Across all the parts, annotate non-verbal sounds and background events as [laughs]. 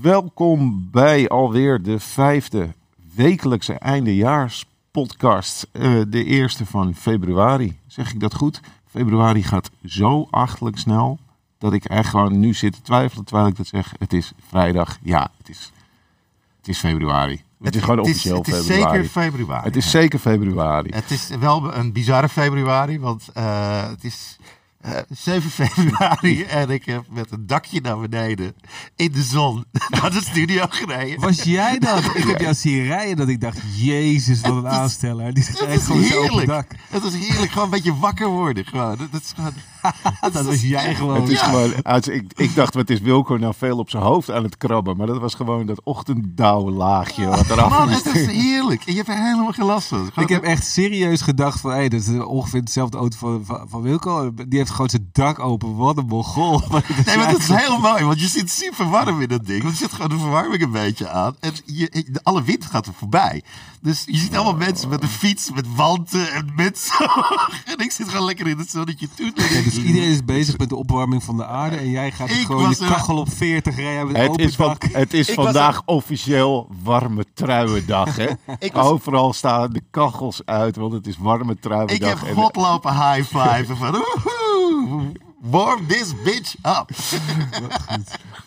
Welkom bij alweer de vijfde wekelijkse eindejaarspodcast. Uh, de eerste van februari. Zeg ik dat goed? Februari gaat zo achtelijk snel dat ik echt gewoon nu zit te twijfelen terwijl ik dat zeg. Het is vrijdag. Ja, het is, het is februari. Het, is gewoon officieel het is, het is zeker februari. Het is zeker februari. Het is wel een bizarre februari, want uh, het is uh, eh, 7 [laughs] februari en ik heb met een dakje naar beneden in de zon [laughs] naar de studio gereden. Was jij dat? Ik heb jou zien rijden dat ik dacht, jezus, wat een aansteller. Die rijdt gewoon heerlijk. dak. Het is heerlijk, gewoon een beetje wakker worden. Gewoon. Dat, is gewoon... [laughs] dat was jij gewoon. Het is gewoon ik, ik dacht, wat is Wilco nou veel op zijn hoofd aan het krabben. Maar dat was gewoon dat ochtenddauwlaagje wat eraf Man, het is heerlijk. En je hebt er helemaal geen last van. Ik heb echt serieus gedacht van, hé, hey, dat is ongeveer dezelfde auto van, van, van Wilco. Die heeft gewoon zijn dak open. Wat een mogol. [laughs] Nee, maar dat is heel mooi. Want je zit super warm in dat ding. Want er zit gewoon de verwarming een beetje aan. En je, alle wind gaat er voorbij. Dus je ziet allemaal mensen met een fiets, met wanten en met [laughs] En ik zit gewoon lekker in het zonnetje toe. Dus iedereen is bezig met de opwarming van de aarde. En jij gaat gewoon je kachel op 40 rijden met het open is het is vandaag officieel warme truiendag. Hè? [laughs] Overal staan de kachels uit, want het is warme truiendag. Ik heb God lopen high five van warm this bitch up.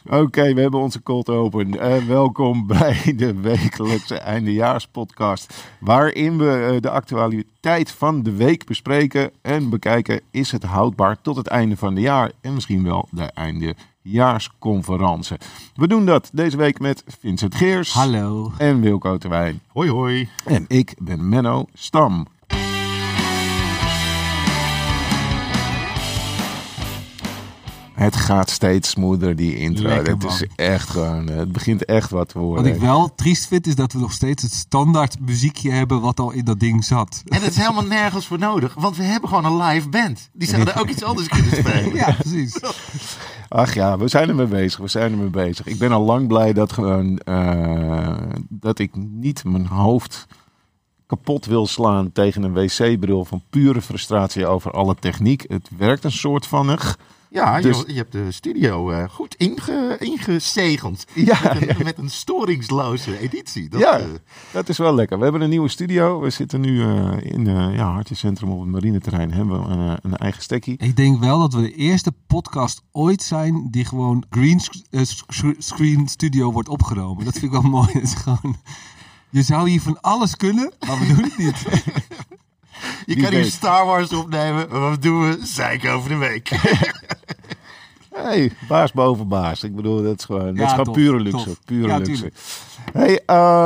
[laughs] Oké, we hebben onze cold open. Uh, welkom [laughs] bij de wekelijkse eindejaarspodcast. Waarin we uh, de actualiteit van de week bespreken en bekijken: is het houdbaar tot het einde van het jaar en misschien wel de eindejaarsconferentie. We doen dat deze week met Vincent Geers. Hallo. En Wilco Terwijn. Hoi, hoi. En ik ben Menno Stam. Het gaat steeds smoother, die intro. het is echt gewoon, het begint echt wat te worden. Wat ik wel triest vind, is dat we nog steeds het standaard muziekje hebben wat al in dat ding zat. En het is helemaal nergens voor nodig, want we hebben gewoon een live band. Die zouden ook iets anders kunnen spelen. [laughs] Ja, precies. Ach ja, we zijn ermee bezig. We zijn ermee bezig. Ik ben al lang blij dat gewoon uh, dat ik niet mijn hoofd kapot wil slaan tegen een wc-bril van pure frustratie over alle techniek. Het werkt een soort van. Ja, dus... je, je, hebt de studio uh, goed inge, ingezegeld. Ja, met, een, met, een, storingsloze editie. Dat, ja, uh... dat is wel lekker. We hebben een nieuwe studio. We zitten nu uh, in ja, Hartjescentrum op het marineterrein. Hebben we een, een, eigen stekkie. Ik denk wel dat we de eerste podcast ooit zijn die gewoon green screen studio wordt opgenomen. Dat vind ik wel [laughs] mooi. Het is gewoon... Je zou hier van alles kunnen, maar we doen het niet. [laughs] Je kan hier Star Wars opnemen. Wat doen we? Zeik over de week. [laughs] hey, baas boven baas. Ik bedoel, dat is gewoon, dat is gewoon pure luxe. Pure luxe. Hey,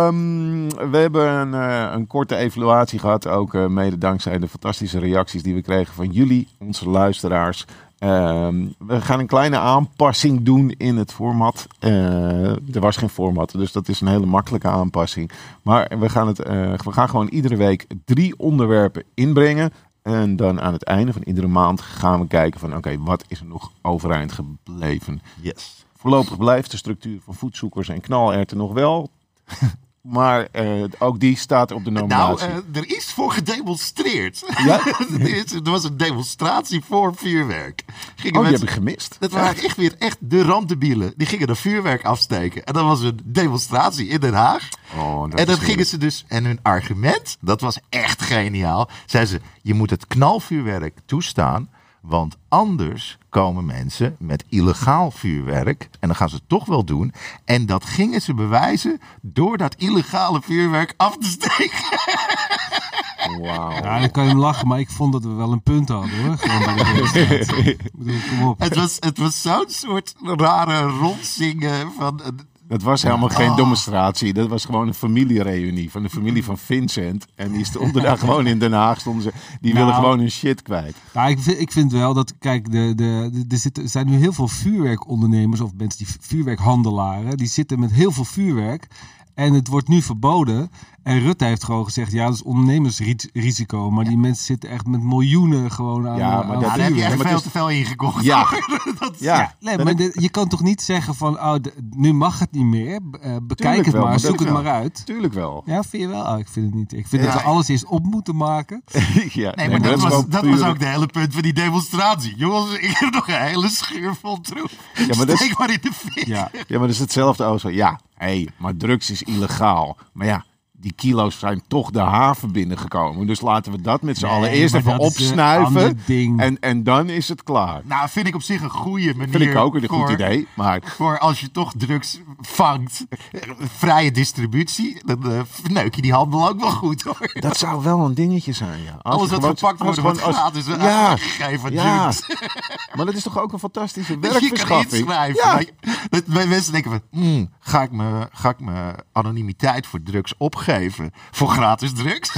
um, we hebben een, uh, een, korte evaluatie gehad. Ook uh, mede dankzij de fantastische reacties die we kregen van jullie, onze luisteraars. Ehm, we gaan een kleine aanpassing doen in het format. Uh, er was geen format, dus dat is een hele makkelijke aanpassing. Maar we gaan, het, uh, we gaan gewoon iedere week drie onderwerpen inbrengen. En dan aan het einde van iedere maand gaan we kijken van oké, wat is er nog overeind gebleven? Yes. Voorlopig blijft de structuur van voedzoekers en knalerten nog wel. [laughs] Maar uh, ook die staat op de nominatie. Nou, uh, er is voor gedemonstreerd. Ja? [laughs] er was een demonstratie voor vuurwerk. Gingen oh, die heb ik gemist. Dat waren echt weer echt de randdebielen. Die gingen er vuurwerk afsteken. En dan was een demonstratie in Den Haag. Oh, en dan gingen ze dus... En hun argument, dat was echt geniaal. Zeiden ze, je moet het knalvuurwerk toestaan... Want anders komen mensen met illegaal vuurwerk. En dan gaan ze het toch wel doen. En dat gingen ze bewijzen door dat illegale vuurwerk af te steken. Wauw. Ja, dan kan je hem lachen, maar ik vond dat we wel een punt hadden hoor. Gewoon bij de [laughs] kom op. Het was, het was zo'n soort rare rondzingen van dat was helemaal geen oh. demonstratie. Dat was gewoon een familiereunie van de familie van Vincent. En die stonden daar [laughs] gewoon in Den Haag. Stonden ze, die willen nou. gewoon hun shit kwijt. Nou, ik, vind, ik vind wel dat, kijk, de, de, de, er, zitten, er zijn nu heel veel vuurwerkondernemers of mensen die vuurwerkhandelaren. Die zitten met heel veel vuurwerk. En het wordt nu verboden. En Rutte heeft gewoon gezegd, ja, dat is ondernemersrisico. Maar die mensen zitten echt met miljoenen gewoon aan. Ja, maar aan daar vuur. heb je echt veel te veel ingekocht. Ja. [laughs] dat, Ja, Nee, maar de- je kan toch niet zeggen van, oh, de- nu mag het niet meer. Eh, bekijk Tuurlijk het wel, maar, zoek dat het wel. maar uit. Tuurlijk wel. Ja, vind je wel? Oh, ik vind het niet. Ik vind Ja. dat we alles eerst op moeten maken. [laughs] ja, Nee, maar dat, was, dat was ook de hele punt van die demonstratie. Jongens, ik heb nog een hele schuur vol troep. Ja, maar dat is- maar in de fik. Ja. Ja, maar dat is hetzelfde als zo. Ja, hé, maar drugs is illegaal. Maar ja, die kilo's zijn toch de haven binnengekomen. Dus laten we dat met z'n Nee, allen eerst even opsnuiven. En, en dan is het klaar. Nou, vind ik op zich een goede manier. Vind ik ook een voor, goed idee. Maar Voor als je toch drugs vangt, eh, vrije distributie, dan eh, verneuk je die handel ook wel goed hoor. dat zou wel een dingetje zijn, ja. Als Alles wat verpakt wordt, als- gratis Ja, uitgegeven. ja. drugs. Maar dat is toch ook een fantastische Dat [laughs] je kan werkverschaffing? inschrijven. Ja, mensen denken van, hmm, ga, ik me, ga ik mijn anonimiteit voor drugs opgeven? Voor gratis drugs? [laughs]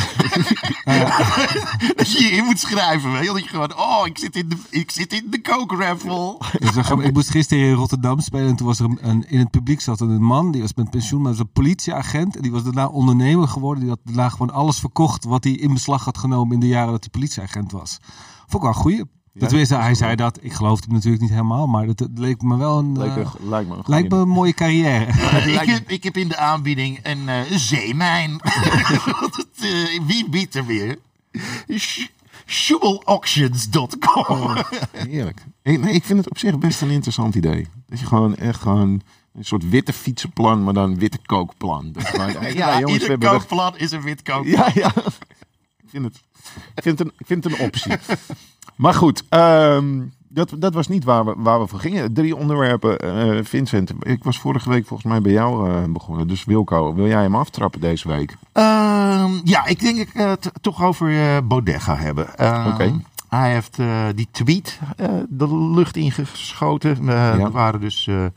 dat je je in moet schrijven. Weet je? Dat je gewoon, oh, ik zit in de, ik zit in de coke raffle. Dus ik moest gisteren in Rotterdam spelen en toen was er een, een- in het publiek zat een man, die was met pensioen, maar was een politieagent. En die was daarna ondernemer geworden. Die had daarna gewoon alles verkocht wat hij in beslag had genomen in de jaren dat hij politieagent was. Vond ik wel een goeie. Dat wist hij, hij zei dat. Ik geloofde hem natuurlijk niet helemaal, maar dat, het leek me wel een, lijkt, eh, me- lijkt me een lijkt me een mooie carrière. [laughs] ik, heb, ik heb in de aanbieding een eh, zeemijn. [laughs] [laughs] Eh, wie biedt er weer? Schubelauctions.com. Heerlijk. Ik, nee, ik vind het op zich best een interessant idee. Dat je gewoon echt gewoon een soort witte fietsenplan, maar dan witte kookplan. Hey, Ja, jongens, we ieder kookplan is een wit kookplan. Ja, ja. Ik vind het, ik vind het, een, ik vind het een optie. Maar goed, ehm, dat, dat was niet waar we, waar we voor gingen. Drie onderwerpen. eh, Vincent, ik was vorige week volgens mij bij jou eh, begonnen. Dus Wilco, wil jij hem aftrappen deze week? Ehm, ja, ik denk ik het toch over eh Baudet ga hebben. Ehm, Oké. Hij heeft eh, die tweet eh, de lucht ingeschoten. Eh Dat waren dus eh, eh,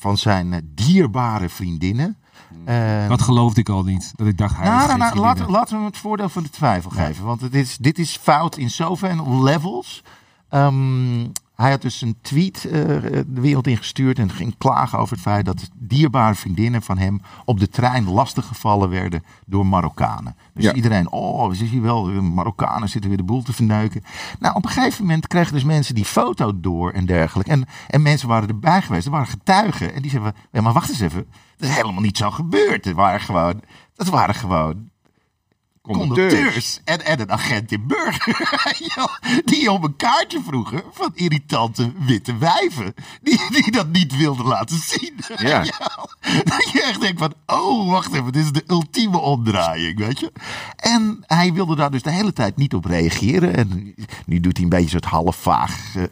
van zijn eh, dierbare vriendinnen. Eh, Dat geloofde ik al niet. Dat ik dacht, hij nou, nou, nou, laten, laten we hem het voordeel van de twijfel geven. Want het is, dit is fout in zoveel levels. Ehm, hij had dus een tweet eh, de wereld ingestuurd en ging klagen over het feit dat dierbare vriendinnen van hem op de trein lastiggevallen werden door Marokkanen. Dus Ja. iedereen, oh, zie je wel, Marokkanen zitten weer de boel te verneuken. Nou, op een gegeven moment kregen dus mensen die foto door en dergelijke. En, en mensen waren erbij geweest, er waren getuigen. En die zeiden, ja, maar wacht eens even, dat is helemaal niet zo gebeurd. Het waren gewoon, dat waren gewoon conducteurs. En, en een agent in Burger. [laughs] Die om een kaartje vroegen van irritante witte wijven. Die, die dat niet wilden laten zien. Ja. dat je echt denkt van, oh, wacht even, dit is de ultieme omdraaiing, weet je. En hij wilde daar dus de hele tijd niet op reageren. En nu doet hij een beetje soort half vaag... eh,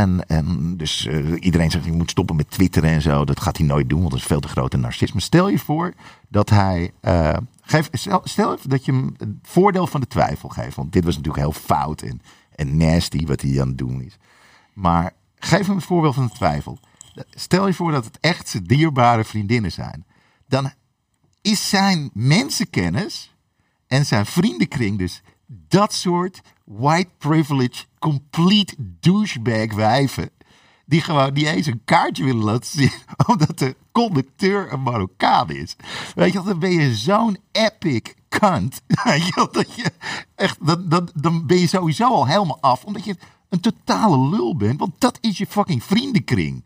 en, en dus eh, iedereen zegt, je moet stoppen met twitteren en zo. Dat gaat hij nooit doen, want dat is veel te grote narcisme. Stel je voor dat hij... eh, geef, stel, even dat je hem het voordeel van de twijfel geeft. Want dit was natuurlijk heel fout en, nasty wat hij aan het doen is. Maar geef hem het voorbeeld van de twijfel. Stel je voor dat het echt zijn dierbare vriendinnen zijn. Dan is zijn mensenkennis en zijn vriendenkring dus dat soort white privilege, complete douchebag wijven. Die gewoon niet eens een kaartje willen laten zien. [laughs] Omdat de conducteur een Marokkaan is. Weet je, dan ben je zo'n epic cunt. [laughs] Weet je, dat je echt, dan, dan, dan ben je sowieso al helemaal af. Omdat je een totale lul bent. Want dat is je fucking vriendenkring.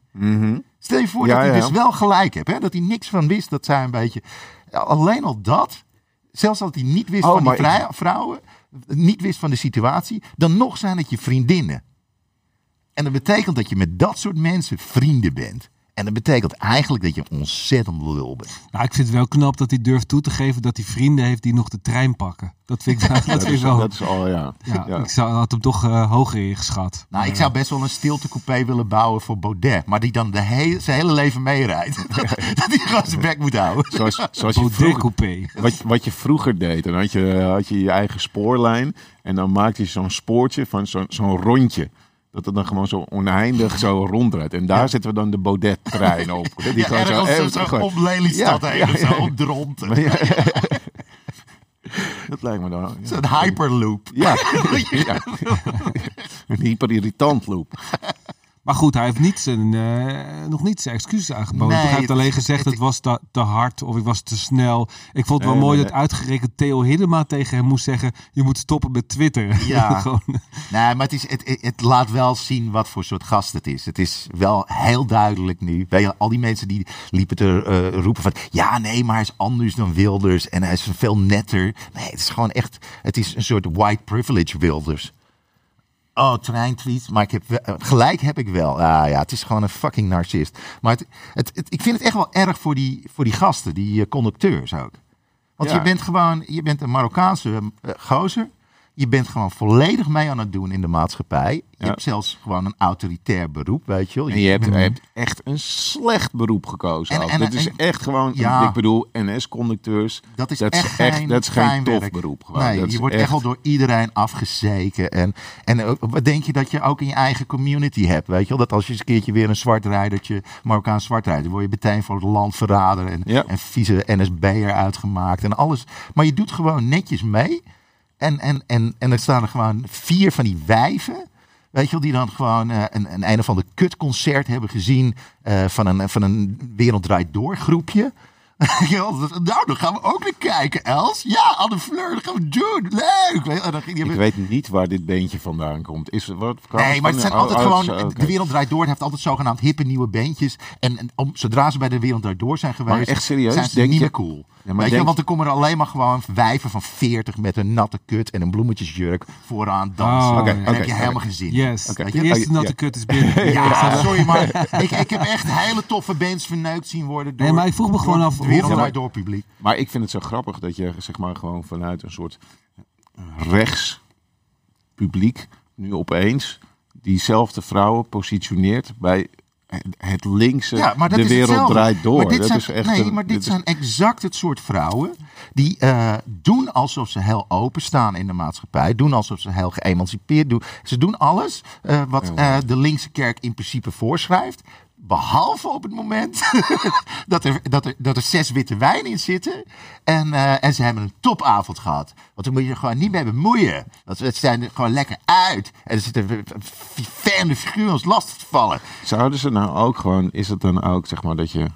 Stel je voor Ja, dat hij ja. dus wel gelijk hebt. Hè? Dat hij niks van wist. Dat zij een beetje... Alleen al dat. Zelfs dat hij niet wist Oh, van die ik- vrouwen. Niet wist van de situatie. Dan nog zijn het je vriendinnen. En dat betekent dat je met dat soort mensen vrienden bent. En dat betekent eigenlijk dat je een ontzettend lul bent. Nou, ik vind het wel knap dat hij durft toe te geven dat hij vrienden heeft die nog de trein pakken. Dat vind ik, [laughs] dat Dat is, wel... dat is al, ja. ja, Ja. Ik zou, had hem toch eh, hoger ingeschat. Nou, ik zou best wel een stiltecoupé willen bouwen voor Baudet. Maar die dan de hele, zijn hele leven meerijdt. [laughs] dat hij gewoon zijn bek moet houden. Zoals, zoals je vroeger, coupé. wat, wat je vroeger deed. Dan had je, had je je eigen spoorlijn. En dan maakte je zo'n spoortje van zo'n zo'n rondje. Dat het dan gewoon zo oneindig zo [laughs] rondrijdt. En daar zetten we dan de Baudet-trein op. [laughs] Die Ja, gewoon eh, zo, zo gewoon- om Lelystad Ja, heen. zo om Dronten. Maar ja, [laughs] dat lijkt me dan. Zo'n hyperloop. Ja. ja. Een hyperirritant loop. Maar goed, hij heeft niet zijn, eh, nog niet zijn excuses aangeboden. Nee, hij heeft alleen gezegd het, het- was te, te hard of ik was te snel. Ik vond het wel mooi dat uitgerekend Theo Hiddema tegen hem moest zeggen... je moet stoppen met Twitter. Ja. [laughs] Gewoon, Nee, maar het, is, het, het- laat wel zien wat voor soort gast het is. Het is wel heel duidelijk nu. Weet je, al die mensen die liepen te eh, roepen van... Ja, nee, maar hij is anders dan Wilders. En hij is veel netter. Nee, het is gewoon echt... Het is een soort white privilege Wilders. Oh, treintweet. Maar ik heb wel- gelijk heb ik wel. Ah ja, het is gewoon een fucking narcist. Maar het, het, het- ik vind het echt wel erg voor die, voor die gasten, die eh, conducteurs ook. Want Ja. je bent gewoon, je bent een Marokkaanse eh, gozer. Je bent gewoon volledig mee aan het doen in de maatschappij. Je Ja. hebt zelfs gewoon een autoritair beroep, weet je wel. En je hebt, je hebt echt een slecht beroep gekozen. En- en- dat is en- echt gewoon, Ja. ik bedoel, NS-conducteurs. Dat is dat echt, geen dat is geen tof beroep. Gewoon. Nee, Dat je wordt echt wel door iedereen afgezeken. En, en wat denk je dat je ook in je eigen community hebt? Weet je wel? Dat als je eens een keertje weer een zwartrijdertje, Marokkaans zwartrijder, word je meteen voor het landverrader en, Ja. en vieze NSB'er uitgemaakt en alles. Maar je doet gewoon netjes mee. En, en, en, en er staan er gewoon vier van die wijven. Weet je wel, die dan gewoon eh, een, een een of ander kutconcert hebben gezien eh, van, een, van een Wereld Draait Door groepje. [laughs] Nou, dan gaan we ook naar kijken, Els. Ja, Anne Fleur, dat gaan we doen. Leuk. Weet je, en dan ging die- Ik weet niet waar dit beentje vandaan komt. Is, het- wat, Nee, maar het zijn Oh, altijd oh, gewoon. De Wereld Draait Door heeft altijd zogenaamd hippe nieuwe bandjes. En, en om, zodra ze bij de Wereld Draait Door zijn geweest. Maar echt serieus, Zijn ze denk niet je- meer cool. Ja, maar Weet je, denk- want er komen er alleen maar gewoon wijven van 40 met een natte kut en een bloemetjesjurk vooraan dansen. Oh, en heb je oké. helemaal geen zin. in. yes, de je? eerste Oh, natte kut is binnen. [laughs] Ja, sorry, maar ik, ik heb echt hele toffe bands verneukt zien worden. Door, Nee, maar ik vroeg me gewoon af, Wereld hoeveel- Draait Door publiek. Maar ik vind het zo grappig dat je zeg maar gewoon vanuit een soort rechts publiek nu opeens diezelfde vrouwen positioneert bij het- linkse Ja, maar dat de is wereld hetzelfde. draait door. Maar dit dat zijn, is echt nee, een- maar dit, zijn exact het soort vrouwen die eh, doen alsof ze heel openstaan in de maatschappij. Doen alsof ze heel geëmancipeerd doen. Ze doen alles eh, wat eh, de linkse kerk in principe voorschrijft. Behalve op het moment [laughs] dat, er, dat, er, dat er zes witte wijn in zitten. En, eh, en ze hebben een topavond gehad. Want dan moet je er gewoon niet mee bemoeien. Dat ze zijn er gewoon lekker uit. En er zitten vervelende figuren ons lastig te vallen. Zouden ze nou ook gewoon, is het dan ook zeg maar dat je,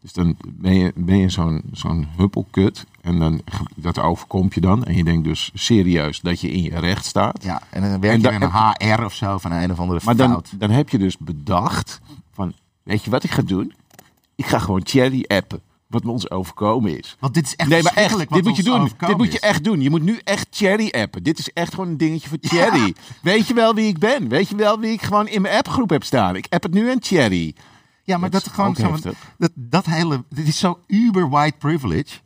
dus dan ben je, ben je zo'n zo'n huppelkut en dan dat overkomt je dan en je denkt dus serieus dat je in je recht staat. Ja, en dan werk En je da- in een HR of zo van een of andere Maar dan, fout. dan heb je dus bedacht van, weet je wat ik ga doen? Ik ga gewoon Cherry appen, wat me ons overkomen is. Want dit is echt Nee, maar echt, dit moet je doen. Dit moet je echt doen. Je moet nu echt Cherry appen. Dit is echt gewoon een dingetje voor Cherry. Weet je wel wie ik ben? Weet je wel wie ik gewoon in mijn appgroep heb staan? Ik app het nu aan Cherry. Ja, maar Dat dat, is gewoon zo, dat, dat hele, dit is zo uber white privilege.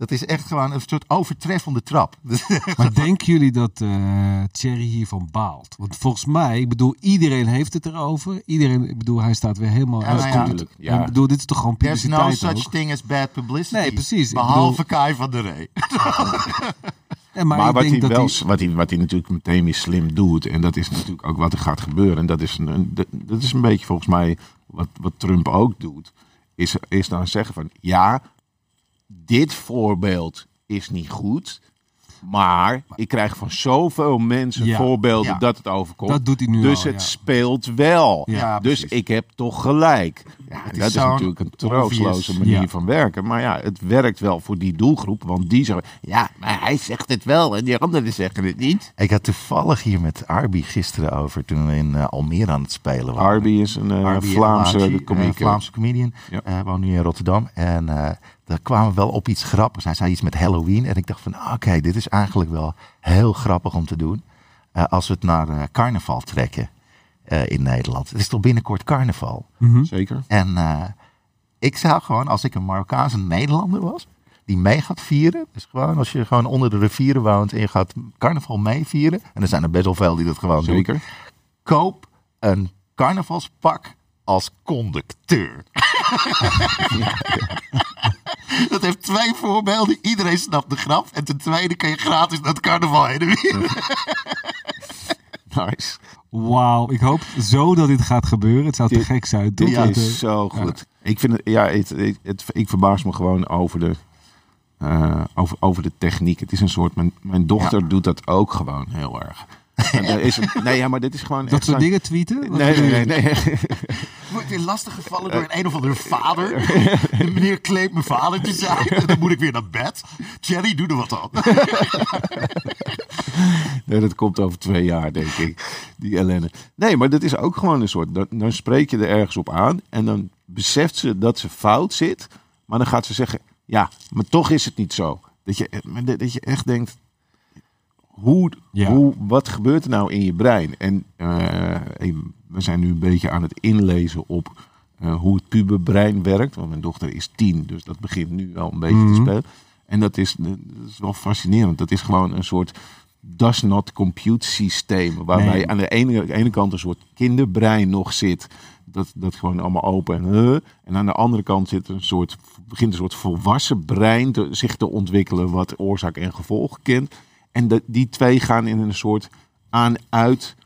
Dat is echt gewoon een soort overtreffende trap. [laughs] Maar denken jullie dat eh Thierry hiervan baalt? Want volgens mij, ik bedoel, iedereen heeft het erover. Iedereen, ik bedoel, hij staat weer helemaal... Ja, nou ja. Ik bedoel, dit is toch gewoon There's no publiciteit such ook? thing as bad publicity. Nee, precies. Behalve bedoel- Kai van der Rey. [laughs] Ja, maar, wat, hij dat wel, hij... wat, hij, wat hij natuurlijk meteen weer slim doet, en dat is natuurlijk ook wat er gaat gebeuren, en dat is een, dat is een beetje volgens mij wat, wat Trump ook doet, is, is dan zeggen van ja, dit voorbeeld is niet goed, maar ik krijg van zoveel mensen Ja, voorbeelden ja. dat het overkomt. Dat doet hij nu dus al, het ja. speelt wel. Ja, dus precies. ik heb toch gelijk. Is dat is natuurlijk een troosteloze obvious- manier van werken. Maar ja, het werkt wel voor die doelgroep. Want die zeggen, ja, maar hij zegt het wel en die anderen zeggen het niet. Ik had toevallig hier met Arby gisteren over toen we in eh, Almere aan het spelen waren. Arby is een eh, Arby Vlaamse Elmachi, komiek. eh, Vlaamse comedian. Woont nu in Rotterdam. En daar kwamen we wel op iets grappigs. Hij zei iets met Halloween. En ik dacht van, ah, oké, dit is eigenlijk wel heel grappig om te doen. eh, als we het naar eh, carnaval trekken eh, in Nederland. Het is toch binnenkort carnaval. Zeker. En eh, ik zou gewoon, als ik een Marokkaanse Nederlander was, die mee gaat vieren. Dus gewoon als je gewoon onder de rivieren woont en je gaat carnaval meevieren. En er zijn er best wel veel die dat gewoon doen Zeker. koop een carnavalspak als conducteur. [laughs] [laughs] Dat heeft twee voorbeelden. Iedereen snapt de grap. En ten tweede kan je gratis naar het carnaval heen. [laughs] Nice. Wauw, ik hoop zo dat dit gaat gebeuren. Het zou te Dit- gek zijn. Dit toch? Dat, eh, is zo goed. Ik, vind het, ja, het, het, het- ik verbaas me gewoon over de, eh, over, over de techniek. Het is een soort, mijn, mijn dochter Ja. doet dat ook gewoon heel erg. [laughs] is nee, ja, maar dit is gewoon... Dat soort dingen tweeten? Nee, nee, nee. nee. Weer lastig gevallen door een, een of andere vader. De meneer claimt mijn vader te zijn. En dan moet ik weer naar bed. Thierry, doe er wat aan. nee, dat komt over twee jaar, denk ik. Die ellende. Nee, maar dat is ook gewoon een soort... Dan, dan spreek je er ergens op aan. En dan beseft ze dat ze fout zit. Maar dan gaat ze zeggen... Ja, maar toch is het niet zo. Dat je, dat je echt denkt... Hoe, hoe, wat gebeurt er nou in je brein? En uh, we zijn nu een beetje aan het inlezen op uh, hoe het puberbrein werkt. Want mijn dochter is tien, dus dat begint nu wel een beetje te mhm. spelen. En dat is, dat is wel fascinerend. Dat is gewoon een soort does not compute systeem. Waarbij aan de ene, ene kant een soort kinderbrein nog zit. Dat, dat gewoon allemaal open en uh, En aan de andere kant zit een soort, begint een soort volwassen brein te, zich te ontwikkelen. Wat oorzaak en gevolg kent. En de, die twee gaan in een soort aan-uit.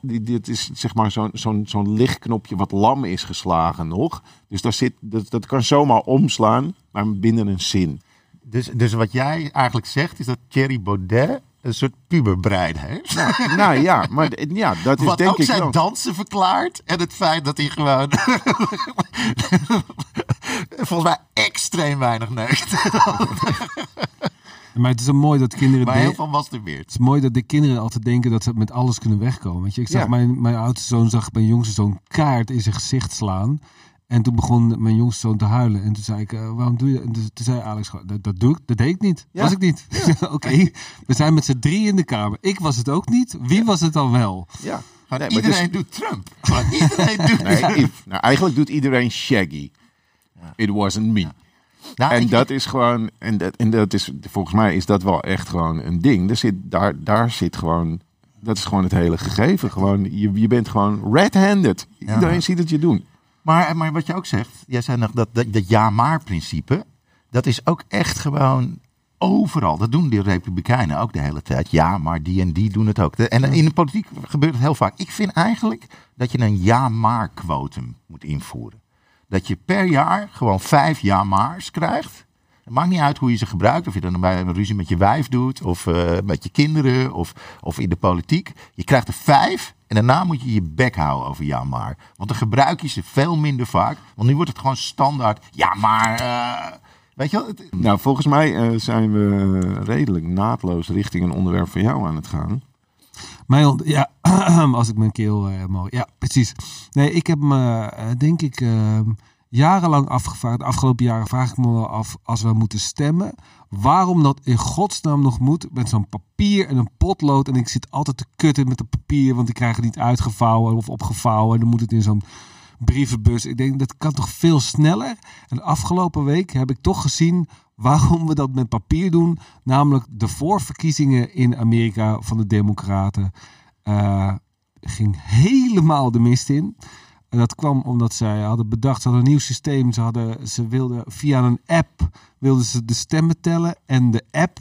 Dit is zeg maar zo'n zo'n zo'n lichtknopje wat lam is geslagen nog. Dus daar zit, dat, dat kan zomaar omslaan, maar binnen een zin. Dus, dus wat jij eigenlijk zegt, is dat Thierry Baudet een soort puberbrein heeft. Nou, nou, ja, maar ja, dat is Wat denk ook ik zijn dansen verklaart. En het feit dat hij gewoon... [laughs] volgens mij extreem weinig neukt. [laughs] Maar het is zo mooi dat kinderen. Maar heel van masturbeert. Het is mooi dat de kinderen altijd denken dat ze met alles kunnen wegkomen. Weet je, ik zag mijn, mijn oudste zoon zag mijn jongste zoon kaart in zijn gezicht slaan. En toen begon mijn jongste zoon te huilen. En toen zei ik, uh, waarom doe je dat? En toen zei Alex, dat, dat doe ik, dat deed ik niet. Was ik niet. [laughs] Oké, we zijn met z'n drie in de kamer. Ik was het ook niet. Wie was het dan wel? Ja. Nee, iedereen doet [laughs] Trump. iedereen doet nee, nou, eigenlijk doet iedereen Shaggy. It wasn't me. Nou, en dat is gewoon, en dat, en dat is, volgens mij is dat wel echt gewoon een ding. Er zit, daar, daar zit gewoon, dat is gewoon het hele gegeven. Gewoon, je, je bent gewoon red-handed. Iedereen ziet het je doen. Maar, maar wat je ook zegt, jij zei nog dat, dat, dat ja-maar-principe, dat is ook echt gewoon overal. Dat doen die Republikeinen ook de hele tijd. Ja, maar die en die doen het ook. En in de politiek gebeurt het heel vaak. Ik vind eigenlijk dat je een ja-maar-quotum moet invoeren dat je per jaar gewoon vijf ja-maars krijgt. Het maakt niet uit hoe je ze gebruikt. Of je dan bij een ruzie met je wijf doet. Of uh, met je kinderen. Of, of in de politiek. Je krijgt er vijf. En daarna moet je je bek houden over ja maar. Want dan gebruik je ze veel minder vaak. Want nu wordt het gewoon standaard. Ja maar... Weet je wel? Nou, volgens mij uh, zijn we redelijk naadloos richting een onderwerp van jou aan het gaan. Mijn, ja, [clears throat] als ik mijn keel uh, mag. Ja, precies. Nee, ik heb me, uh, denk ik, uh, jarenlang afgevraagd. De afgelopen jaren vraag ik me wel af, als we moeten stemmen, waarom dat in godsnaam nog moet met zo'n papier en een potlood. En ik zit altijd te kutten met het papier, want ik krijg het niet uitgevouwen of opgevouwen. En dan moet het in zo'n brievenbus. Ik denk, dat kan toch veel sneller? En de afgelopen week heb ik toch gezien waarom we dat met papier doen. Namelijk de voorverkiezingen in Amerika van de Democraten uh, ging helemaal de mist in. En dat kwam omdat zij hadden bedacht, ze hadden een nieuw systeem. Ze, hadden, ze wilden via een app wilden ze de stemmen tellen. En de app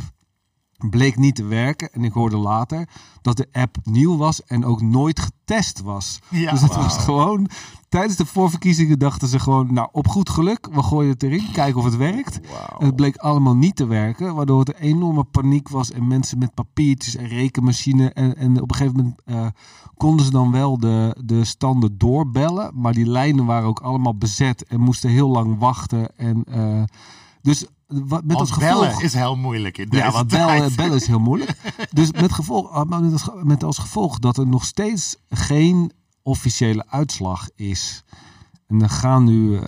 bleek niet te werken. En ik hoorde later dat de app nieuw was en ook nooit getest was. Ja, dus het was gewoon tijdens de voorverkiezingen dachten ze gewoon, nou op goed geluk, we gooien het erin, kijken of het werkt. En het bleek allemaal niet te werken, waardoor het een enorme paniek was en mensen met papiertjes en rekenmachine. En, en op een gegeven moment uh, konden ze dan wel de, de standen doorbellen, maar die lijnen waren ook allemaal bezet en moesten heel lang wachten. En uh, dus wat, met als gevolg, bellen is heel moeilijk in deze Ja, want bellen, bellen is heel moeilijk. [laughs] dus met, gevolg, ah, met als gevolg dat er nog steeds geen officiële uitslag is. En er gaan nu uh,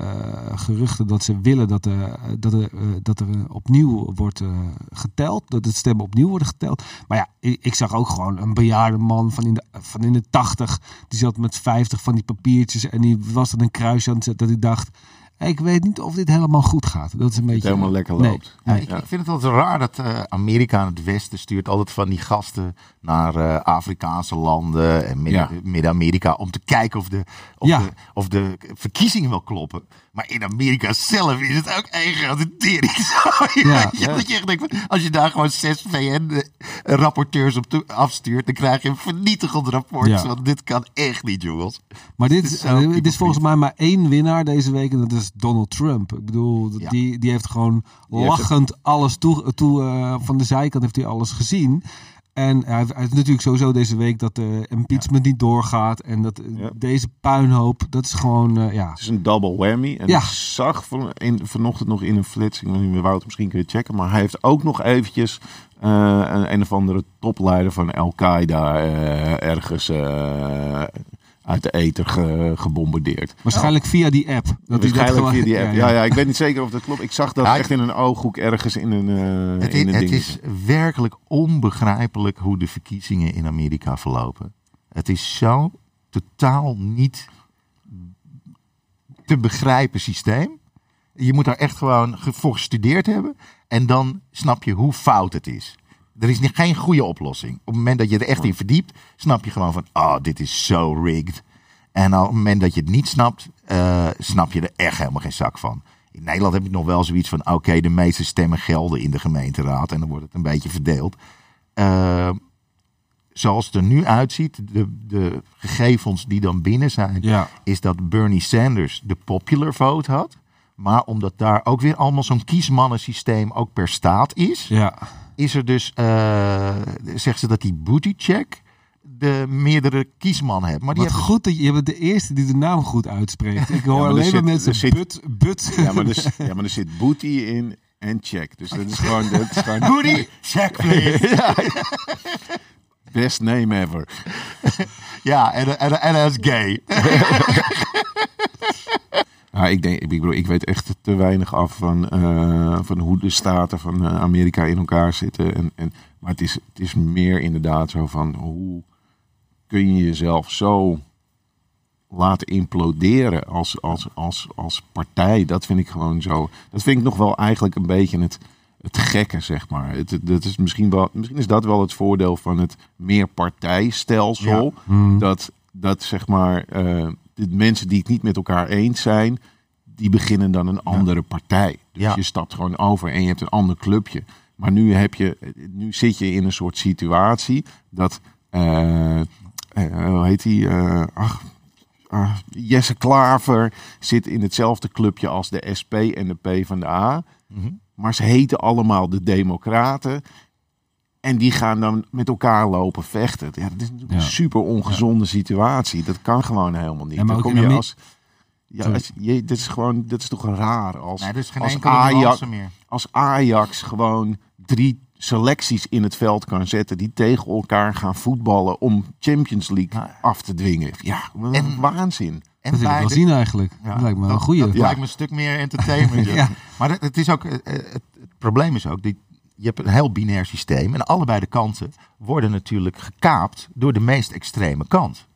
geruchten dat ze willen dat er, dat er, uh, dat er opnieuw wordt uh, geteld. Dat het stemmen opnieuw worden geteld. Maar ja, ik, ik, zag ook gewoon een bejaarde man van in, de, van in de tachtig. Die zat met vijftig van die papiertjes. En die was dan een kruisje aan het zetten. Dat ik dacht, ik weet niet of dit helemaal goed gaat. Dat is een beetje. helemaal lekker loopt. Nee. ik, ik, vind het altijd raar dat uh, Amerika aan het Westen stuurt altijd van die gasten naar uh, Afrikaanse landen en Midden-Amerika om te kijken of de, of, de, of de verkiezingen wel kloppen. Maar in Amerika zelf is het ook één grote tering. [laughs] Ja, ja. Dat je echt denkt, als je daar gewoon zes VN-rapporteurs op afstuurt, dan krijg je een vernietigend rapport. Ja. Want dit kan echt niet, jongens. Maar dit, dit is, dit is volgens mij maar één winnaar deze week en dat is Donald Trump. Ik bedoel, die, die heeft gewoon lachend alles toe, toe uh, van de zijkant heeft hij alles gezien. En hij heeft natuurlijk sowieso deze week dat de impeachment niet doorgaat. En dat deze puinhoop, dat is gewoon, uh, ja. Het is een double whammy. En ik zag van, in, vanochtend nog in een flits, ik weet niet meer Wout, misschien kun je checken. Maar hij heeft ook nog eventjes uh, een, een of andere topleider van Al-Qaeda uh, ergens uit de ether gebombardeerd. Waarschijnlijk via die app. Dat Waarschijnlijk via die app. [laughs] Ja, ja, ik weet niet zeker of dat klopt. Ik zag dat echt in een ooghoek ergens in een, uh, het, in een Het is werkelijk onbegrijpelijk hoe de verkiezingen in Amerika verlopen. Het is zo totaal niet te begrijpen systeem. Je moet daar echt gewoon voor gestudeerd hebben. En dan snap je hoe fout het is. Er is geen goede oplossing. Op het moment dat je er echt in verdiept, snap je gewoon van, oh, dit is zo rigged. En op het moment dat je het niet snapt, uh, snap je er echt helemaal geen zak van. In Nederland heb je nog wel zoiets van, oké, de meeste stemmen gelden in de gemeenteraad. En dan wordt het een beetje verdeeld. Uh, zoals het er nu uitziet, de, de gegevens die dan binnen zijn, ja. is dat Bernie Sanders de popular vote had. Maar omdat daar ook weer allemaal zo'n kiesmannensysteem ook per staat is, ja is er dus, uh, zegt ze dat die booty check de meerdere kiesman hebt. Maar die Wat goed dat je, je bent de eerste die de naam goed uitspreekt. [laughs] Ik hoor alleen maar mensen zit, but, but. Ja, maar er, [laughs] ja, maar er zit booty in en check. Dus dat is [laughs] gewoon... Dat is gewoon booty, check please. ja. Best name ever. ja, en hij is gay. Ja, ik, denk, ik, bedoel, ik weet echt te weinig af van, uh, van hoe de staten van uh, Amerika in elkaar zitten. En, en, maar het is, het is meer inderdaad zo van hoe kun je jezelf zo laten imploderen als, als, als, als partij. Dat vind ik gewoon zo. Dat vind ik nog wel eigenlijk een beetje het, het gekke, zeg maar. Het, dat is misschien, wel, misschien is dat wel het voordeel van het meerpartijstelsel. Ja. Hmm. Dat, dat zeg maar. Uh, de mensen die het niet met elkaar eens zijn, die beginnen dan een andere partij. Dus je stapt gewoon over en je hebt een ander clubje. Maar nu, heb je, nu zit je in een soort situatie dat, uh, uh, hoe heet die, uh, ach, ah, Jesse Klaver zit in hetzelfde clubje als de SP en de P van de A. Mhm. Maar ze heten allemaal de Democraten. En die gaan dan met elkaar lopen vechten. Ja, dat is natuurlijk een super ongezonde situatie. Dat kan gewoon helemaal niet. Ja, dan kom je als. Ja, als, je, dit is gewoon, dit is toch raar als, nee, geen als, Ajax, meer. als Ajax gewoon drie selecties in het veld kan zetten die tegen elkaar gaan voetballen om Champions League af te dwingen. Ja, en, waanzin. En dat wil ik wel zien eigenlijk. Ja, dat lijkt me dat, een goede. Dat lijkt me een stuk meer entertainment. [laughs] ja. Maar het, is ook, het, het, probleem is ook, die, je hebt een heel binair systeem. En allebei de kanten worden natuurlijk gekaapt door de meest extreme kant.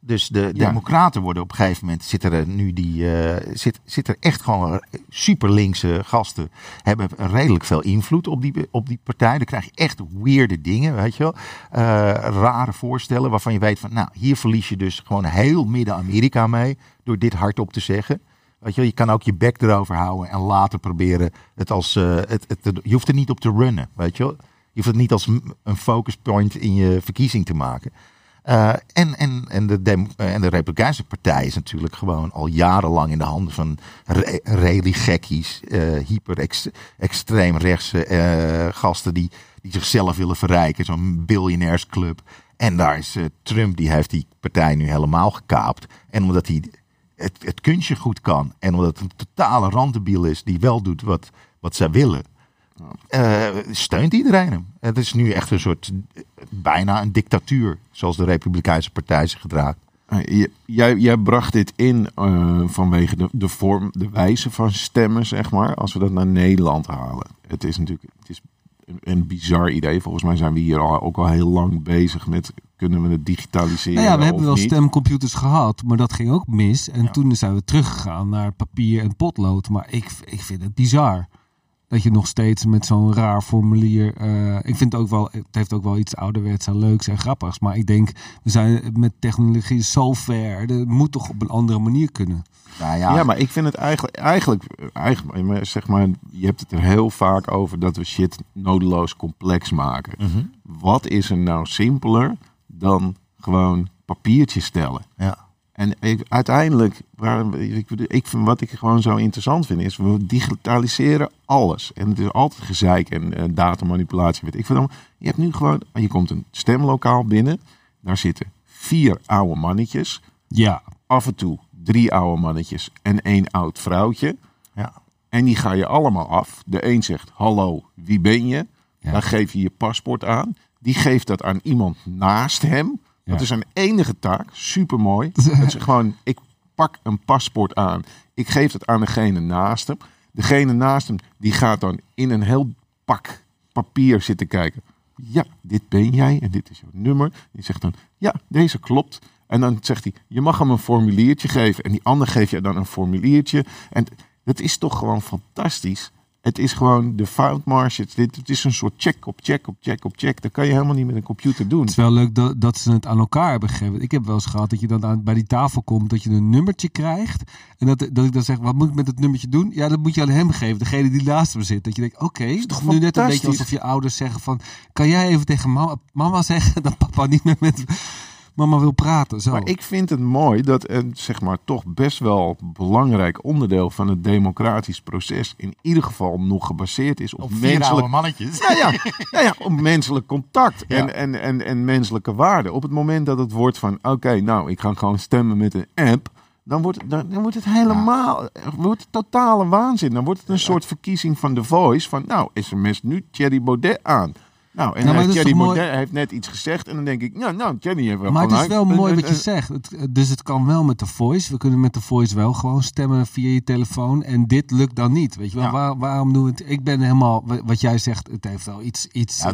Dus de democraten worden op een gegeven moment, zitten er nu die, uh, zit, zit er echt gewoon super linkse gasten, hebben redelijk veel invloed op die, op die partij. Dan krijg je echt weirde dingen, weet je wel. Uh, rare voorstellen waarvan je weet van, nou, hier verlies je dus gewoon heel Midden-Amerika mee door dit hardop te zeggen. Weet je, je kan ook je bek erover houden en later proberen het als. Uh, het, het, je hoeft er niet op te runnen. Weet je, je hoeft het niet als een focus point in je verkiezing te maken. Uh, en, en, en, de Dem en de Republikeinse Partij is natuurlijk gewoon al jarenlang in de handen van re religiekkies, hyper-extreem rechtse uh, gasten die, die zichzelf willen verrijken. Zo'n biljonairsclub. En daar is Trump, die heeft die partij nu helemaal gekaapt. En omdat hij het, het kunstje goed kan. En omdat het een totale randebiel is die wel doet wat, wat zij willen. Uh, steunt iedereen hem. Het is nu echt een soort, bijna een dictatuur, zoals de Republikeinse Partij zich gedraagt. Uh, jij, jij bracht dit in uh, vanwege de, de vorm, de wijze van stemmen, zeg maar. Als we dat naar Nederland halen. Het is natuurlijk het is een, bizar idee. Volgens mij zijn we hier al, ook al heel lang bezig met kunnen we het digitaliseren? Nou ja, we hebben wel stemcomputers gehad, maar dat ging ook mis. En toen zijn we teruggegaan naar papier en potlood. Maar ik, ik vind het bizar. Dat je nog steeds met zo'n raar formulier. Uh, ik vind het ook wel. Het heeft ook wel iets ouderwets en leuks en grappigs. Maar ik denk, we zijn met technologie zo ver. Het moet toch op een andere manier kunnen. Ja, ja. ja, maar ik vind het eigenlijk, eigenlijk, eigenlijk, zeg maar, je hebt het er heel vaak over dat we shit nodeloos complex maken. Mhm. Wat is er nou simpeler dan gewoon papiertjes stellen. Ja. En ik, uiteindelijk, waar, ik, ik vind, wat ik gewoon zo interessant vind, is we digitaliseren alles. En het is altijd gezeik en uh, datamanipulatie. Weet ik vind je hebt nu gewoon, je komt een stemlokaal binnen, daar zitten vier oude mannetjes. Ja. Af en toe drie oude mannetjes en één oud vrouwtje. Ja. En die ga je allemaal af. De een zegt, hallo, wie ben je? Ja. Dan geef je je paspoort aan. Die geeft dat aan iemand naast hem. Dat is zijn enige taak. Super mooi. Dat [laughs] is gewoon, ik pak een paspoort aan. Ik geef het aan degene naast hem. Degene naast hem, die gaat dan in een heel pak papier zitten kijken. Ja, dit ben jij en dit is jouw nummer. Die zegt dan, ja, deze klopt. En dan zegt hij, je mag hem een formuliertje geven. En die ander geeft je dan een formuliertje. En dat is toch gewoon fantastisch. Het is gewoon de fout margins. Dit, het is een soort check op check op check op check. Dat kan je helemaal niet met een computer doen. Het is wel leuk dat, dat ze het aan elkaar hebben gegeven. Ik heb wel eens gehad dat je dan aan, bij die tafel komt, dat je een nummertje krijgt. En dat, dat ik dan zeg, wat moet ik met het nummertje doen? Ja, dat moet je aan hem geven. Degene die naast hem zit. Dat je denkt, oké, okay, is toch nu net een beetje alsof je ouders zeggen van, kan jij even tegen mama, mama zeggen [laughs] dat papa niet meer met mama wil praten. Zo. Maar ik vind het mooi dat een zeg maar toch best wel belangrijk onderdeel van het democratisch proces in ieder geval nog gebaseerd is op, op menselijk mannetjes. Ja, ja, ja, ja, op [laughs] menselijk contact en, en, en, en menselijke waarden. Op het moment dat het wordt van oké, nou ik ga gewoon stemmen met een app. Dan wordt, dan, dan wordt het helemaal wordt het totale waanzin. Dan wordt het een soort verkiezing van The Voice. Van nou, sms nu Thierry Baudet aan. Nou, en ja, Thierry heeft net iets gezegd. En dan denk ik, nou, nou Thierry heeft wel Maar het is wel mooi wat je zegt. dus het kan wel met de voice. We kunnen met de voice wel gewoon stemmen via je telefoon. En dit lukt dan niet. Weet je wel, Waar, waarom doen we het? Ik ben helemaal, wat jij zegt, het heeft wel iets, iets ja,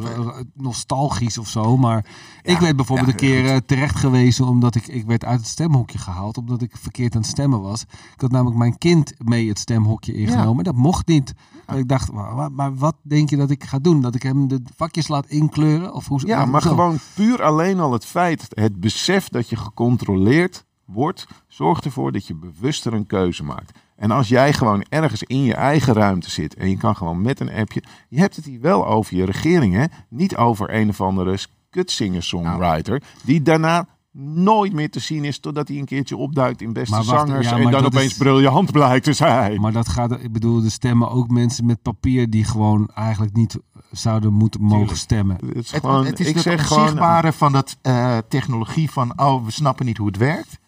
nostalgisch of zo. Maar ik werd bijvoorbeeld een keer terecht gewezen omdat ik, ik werd uit het stemhokje gehaald. Omdat ik verkeerd aan het stemmen was. Ik had namelijk mijn kind mee het stemhokje ingenomen. Dat mocht niet. Ik dacht, maar, maar, wat denk je dat ik ga doen? Dat ik hem de vakjes laat inkleuren? Of hoe, ja, maar gewoon puur alleen al het feit, het besef dat je gecontroleerd wordt, zorgt ervoor dat je bewuster een keuze maakt. En als jij gewoon ergens in je eigen ruimte zit en je kan gewoon met een appje, je hebt het hier wel over je regering, hè? Niet over een of andere kutsinger-songwriter, die daarna nooit meer te zien is totdat hij een keertje opduikt in beste zangers en dan opeens is, briljant blijkt te zijn. Maar dat gaat, ik bedoel, de stemmen ook mensen met papier die gewoon eigenlijk niet zouden moeten mogen stemmen. Het is, gewoon, het, is ik zeg gewoon, van dat uh, technologie van, oh, we snappen niet hoe het werkt.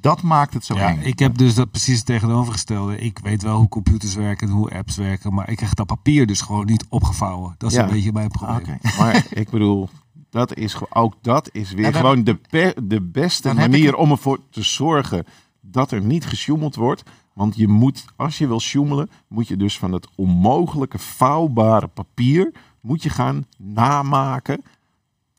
Dat maakt het zo ja, Ik heb dus dat precies tegenovergestelde. Ik weet wel hoe computers werken en hoe apps werken, maar ik krijg dat papier dus gewoon niet opgevouwen. Dat is een beetje mijn probleem. Maar [laughs] ik bedoel, dat is, ook dat is weer gewoon de, de beste manier om ervoor te zorgen dat er niet gesjoemeld wordt. Want je moet, als je wil sjoemelen, moet je dus van het onmogelijke vouwbare papier moet je gaan namaken.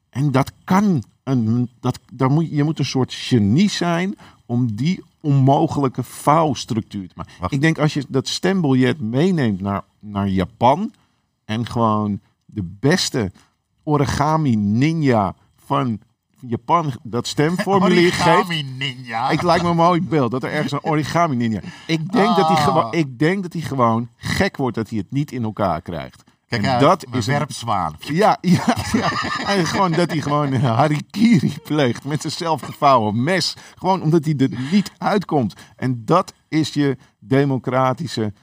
En dat kan, een, dat, daar moet, je moet een soort genie zijn om die onmogelijke vouwstructuur te maken. Ik denk als je dat stembiljet meeneemt naar, naar Japan en gewoon de beste origami ninja van Japan dat stemformulier geeft. Origami ninja. Ik lijkt me een mooi beeld dat er ergens een origami ninja. Ik denk, dat hij ah. gewoon, ik denk dat hij gewoon gek wordt dat hij het niet in elkaar krijgt. Kijk, en dat is werpzwaan. Ja, ja, ja. En gewoon dat hij gewoon harikiri pleegt met zijn zelfgevouwen mes. Gewoon omdat hij er niet uitkomt. En dat is je democratische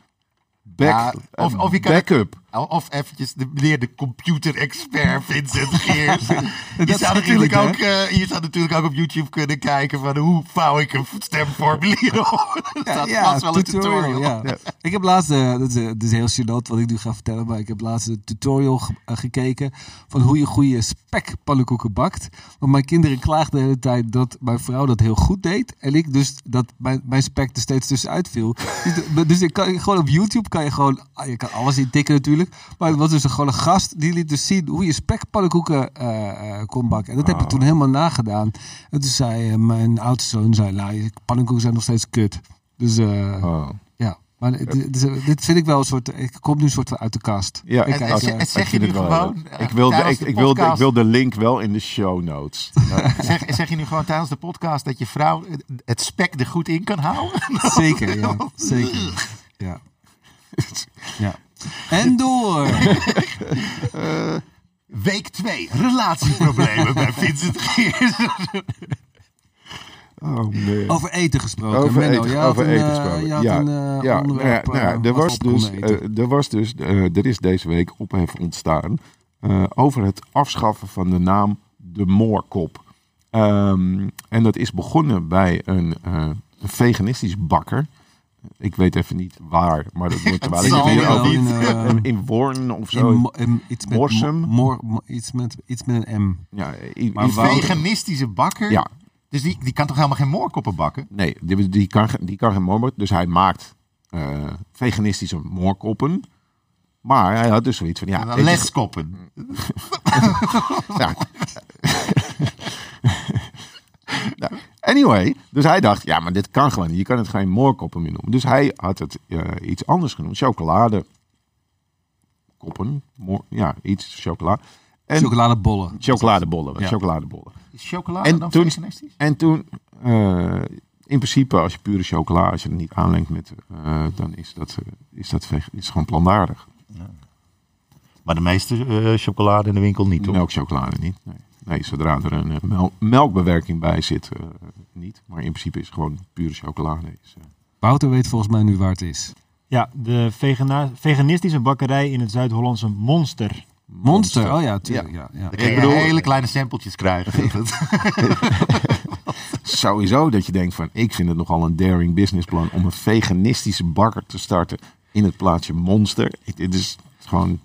back, of, of je backup. Of eventjes de, meneer de computer-expert Vincent Geers. [laughs] je, zou natuurlijk ook, uh, je zou natuurlijk ook op YouTube kunnen kijken van hoe vouw ik een stemformulier op. [laughs] dat ja, was wel een tutorial. Ja. Ik heb laatst, uh, dat, is, is heel gênant wat ik nu ga vertellen, maar ik heb laatst een tutorial gekeken van hoe je goede spekpannenkoeken bakt. Want mijn kinderen klaagden de hele tijd dat mijn vrouw dat heel goed deed. En ik dus dat mijn, mijn spek er steeds tussenuit viel. dus, dus ik kan, gewoon op YouTube kan je gewoon, ah, je kan alles intikken natuurlijk. Maar het was dus gewoon een gast die liet dus zien hoe je spekpannenkoeken uh, kon bakken. En dat heb ik oh. toen helemaal nagedaan. En toen zei uh, mijn oudste zoon, zei, nou, pannenkoeken zijn nog steeds kut. Dus oh. ja. Maar dit, dit, vind ik wel een soort. Ik kom nu een soort uit de kast. Ja, ik, en, en, zeg je nu gewoon. ik, wil de, ik, ik, wil de, ik wil de link wel in de show notes. [laughs] zeg, zeg je nu gewoon tijdens de podcast dat je vrouw het spek er goed in kan houden? Zeker, ja. [laughs] Zeker. Ja. ja. En door. Uh, [laughs] week 2. Relatieproblemen bij Vincent Geers. [laughs] Oh, nee. Over eten gesproken. Over Menno, eten, over een, eten eh, gesproken. ja, een eh, ja, nou ja, nou eh, er, was dus, eh, er was dus, eh, er is deze week ophef ontstaan eh, over het afschaffen van de naam de Moorkop. Ehm, en dat is begonnen bij een, eh, een veganistisch bakker. Ik weet even niet waar, maar dat wordt [laughs] hier wel in, eh, in, [laughs] in Worn of zo. iets met Morsum? mo- mor- mo- iets, met, iets met een M. ja, i- Maar Veganistische bakker? ja, Dus die, die kan toch helemaal geen moorkoppen bakken? Nee, die, die, kan, die kan geen morbid. Dus hij maakt eh, veganistische moorkoppen. Maar hij had dus zoiets van... Ja, leskoppen. [laughs] ja. Nou, anyway, dus hij dacht... Ja, maar dit kan gewoon niet. Je kan het geen moorkoppen meer noemen. Dus hij had het eh, iets anders genoemd. Chocoladekoppen. Moor- ja, iets chocola. En Chocoladebollen. chocoladebollen. Ja. Chocoladebollen. Is chocolade En dan toen-? En toen, eh, in principe, als je pure chocola, als je het niet aanlengt met, eh, dan is dat, is dat is gewoon plantaardig. Maar de meeste chocolade in de winkel niet, toch? Melkchocolade niet. Nee. Nee, zodra er een eh, mel- melkbewerking bij zit, eh, niet. Maar in principe is het gewoon pure chocolade. Is, eh, Wouter weet volgens mij nu waar het is. Ja, de vegana- veganistische bakkerij in het Zuid-Hollandse Monster. Monster, oh ja, tuurlijk. Ja. Ja, Dan kun je bedoel- hele kleine sampletjes krijgen. [laughs] sowieso dat je denkt van, ik vind het nogal een daring businessplan om een veganistische bakker te starten in het plaatsje Monster. Dit is gewoon...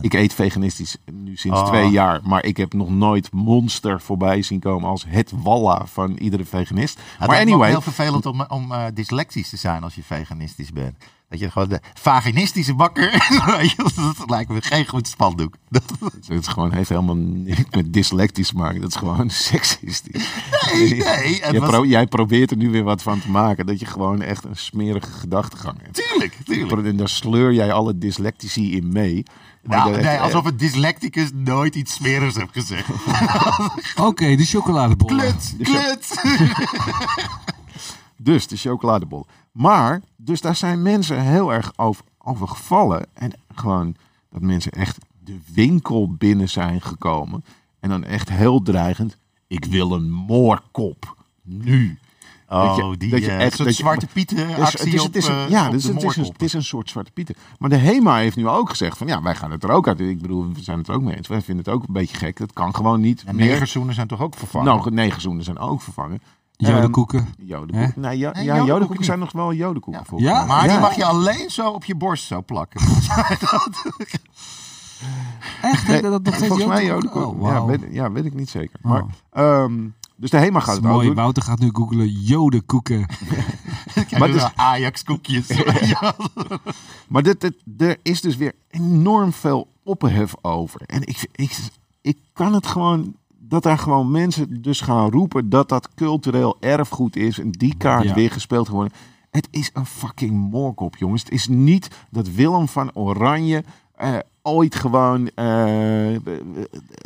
Ik eet veganistisch nu sinds Ah. twee jaar, maar ik heb nog nooit Monster voorbij zien komen als het walla van iedere veganist. Het maar lijkt me ook anyway, heel vervelend om, om eh, dyslectisch te zijn als je veganistisch bent. Dat je gewoon de vaginistische bakker, [laughs] dat lijkt me geen goed spandoek. [laughs] Dat, het is gewoon, heeft helemaal niks met dyslectisch te maken. Dat is gewoon [laughs] seksistisch. nee, nee. Het Jij, was, pro- jij probeert er nu weer wat van te maken. Dat je gewoon echt een smerige gedachtegang hebt. tuurlijk, tuurlijk. En daar sleur jij alle dyslectici in mee. Nou, nee, alsof een dyslecticus nooit iets smerigs heeft gezegd. [laughs] Oké, de chocoladebollen. Klut, klut. [laughs] Dus de chocoladebol. Maar, dus daar zijn mensen heel erg over, over gevallen. En gewoon dat mensen echt de winkel binnen zijn gekomen. En dan echt heel dreigend. Ik wil een moorkop. Nu. Oh, Dat je- die dat je eh, echt- soort dat je- zwarte pieten Dus actie het is, het eh, ja, op dus het, is een, moorkop. het is een soort zwarte pieten. Maar de HEMA heeft nu ook gezegd van ja, wij gaan het er ook uit. Ik bedoel, we zijn het er ook mee eens. Wij vinden het ook een beetje gek. Dat kan gewoon niet En meer. negerzoenen zijn toch ook vervangen? Nou, negerzoenen zijn ook vervangen. Jodenkoeken. Jodenkoeken. Nee, ja, Nee, ja, jodenkoeken jodenkoeken niet. zijn nog wel jodenkoeken. Ja. volgens Ja? mij. maar die mag je alleen zo op je borst zo plakken. [laughs] Echt? Nee, dat dat nog steeds volgens mij jodenkoeken? jodenkoeken. Oh, ja, weet, ja, weet ik niet zeker. Oh. Maar, ehm, dus de HEMA gaat het mooi. doen. Wouter gaat nu googlen jodenkoeken. [laughs] maar dus- Ajax koekjes. [laughs] Maar dit, dit, er is dus weer enorm veel ophef over. En ik, ik, ik kan het gewoon... Dat daar gewoon mensen dus gaan roepen dat dat cultureel erfgoed is. En die kaart Ja. weer gespeeld worden. Het is een fucking moorkop, jongens. Het is niet dat Willem van Oranje eh, ooit gewoon eh,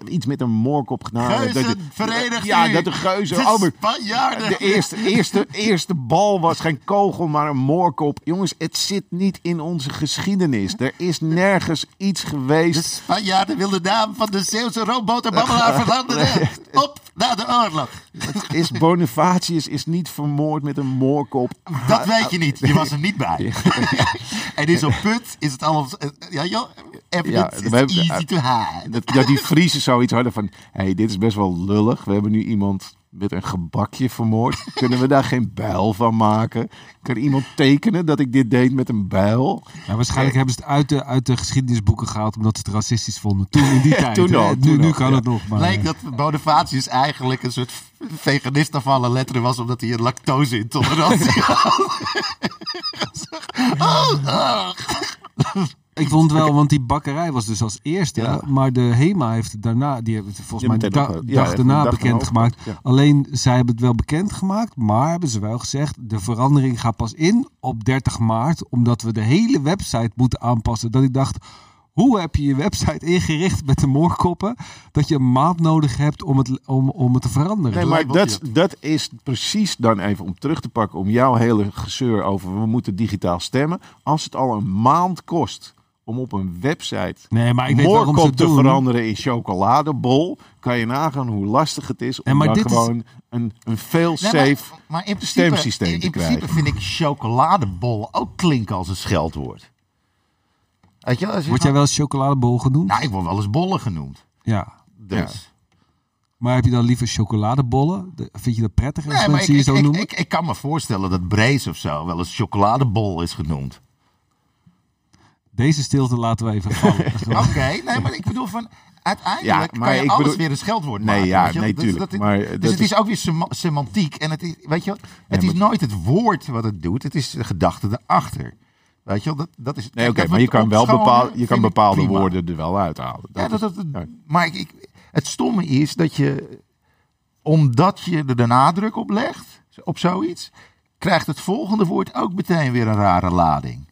iets met een moorkop gedaan. Dat- verenigd Ja, dat de geuzen... De oh, maar- Spanjaarden. de eerste, eerste, eerste bal was geen kogel, maar een moorkop. Jongens, het zit niet in onze geschiedenis. Er is nergens iets De geweest. Spanjaarden wilden de naam van de Zeeuwse roomboterbabbelaar veranderen. [laughs] Op na de oorlog. Is Bonifatius is niet vermoord met een moorkop. Dat weet je niet. Je was er niet bij. [laughs] en in zo'n put is het allemaal... Ja, joh, Ja, is we hebben- easy to hide. Dat, dat die Friesen zoiets hadden van... Hé, hey, dit is best wel lullig. We hebben nu iemand met een gebakje vermoord. [laughs] Kunnen we daar geen bijl van maken? Kan iemand tekenen dat ik dit deed met een bijl? Ja, waarschijnlijk hebben ze het uit de, uit de geschiedenisboeken gehaald omdat ze het racistisch vonden. Toen in die [laughs] tijd. toen nu, toen nu al, kan ja. het nog. Maar, Bleek dat Bonifatius eigenlijk een soort veganist af alle letteren was, omdat hij een lactose-intolerantie had. [laughs] Oh, oh. Ik vond wel, want die bakkerij was dus als eerste. Ja. Maar de HEMA heeft het daarna, die heeft het volgens mij de da- ook, ja, dag daarna bekendgemaakt. opgepakt, Alleen, zij hebben het wel bekendgemaakt. Maar hebben ze wel gezegd, de verandering gaat pas in op 30 maart. Omdat we de hele website moeten aanpassen. Dat ik dacht, hoe heb je je website ingericht met de moorkoppen? Dat je een maand nodig hebt om het, om, om het te veranderen. Nee, maar dat, dat is precies dan even om terug te pakken om jouw hele gezeur over we moeten digitaal stemmen. Als het al een maand kost om op een website nee, maar ik weet waarom ze te veranderen in chocoladebol, kan je nagaan hoe lastig het is om dan gewoon een, een veel safe maar, in stemsysteem te krijgen. In principe vind ik chocoladebol ook klinken als een scheldwoord. Weet je, word jij wel eens chocoladebol genoemd? Nou, ik word wel eens bollen genoemd. Ja. Dus. Maar heb je dan liever chocoladebollen? Vind je dat prettig als nee, mensen je zo ik, noemen? Ik, ik, kan me voorstellen dat Brace of zo wel eens chocoladebol is genoemd. Deze stilte laten we even vallen. [laughs] Oké, nee, maar ik bedoel van... Uiteindelijk ja, maar kan je ik alles weer een scheldwoord nee, maken. Ja, nee, tuurlijk. Dus, maar dus het is ook weer semantiek. En het is, weet je, het is nooit het woord wat het doet. Het is de gedachte erachter. Weet je wel, dat, dat is... Nee, oké, maar je kan wel bepaal, je kan bepaalde woorden er wel uithalen. Dat ja, dat, dat, maar ik, het stomme is dat je, omdat je er de nadruk op legt, op zoiets, krijgt het volgende woord ook meteen weer een rare lading.